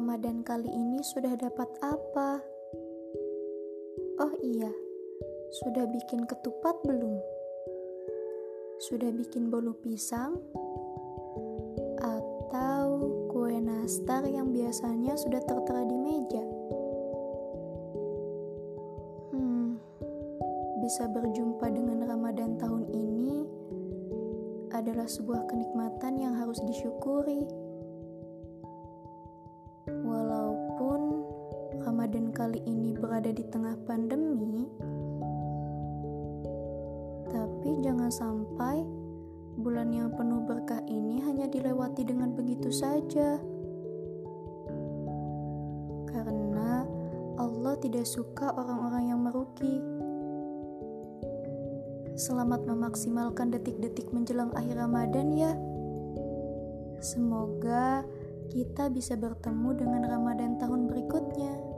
Ramadan kali ini sudah dapat apa? Oh iya, sudah bikin ketupat belum? Sudah bikin bolu pisang? Atau kue nastar yang biasanya sudah tertera di meja? Hmm, bisa berjumpa dengan Ramadan tahun ini adalah sebuah kenikmatan yang harus disyukuri. Ramadan kali ini berada di tengah pandemi, tapi jangan sampai bulan yang penuh berkah ini hanya dilewati dengan begitu saja. Karena Allah tidak suka orang-orang yang merugi. Selamat memaksimalkan detik-detik menjelang akhir Ramadan ya. Semoga kita bisa bertemu dengan Ramadan tahun berikutnya.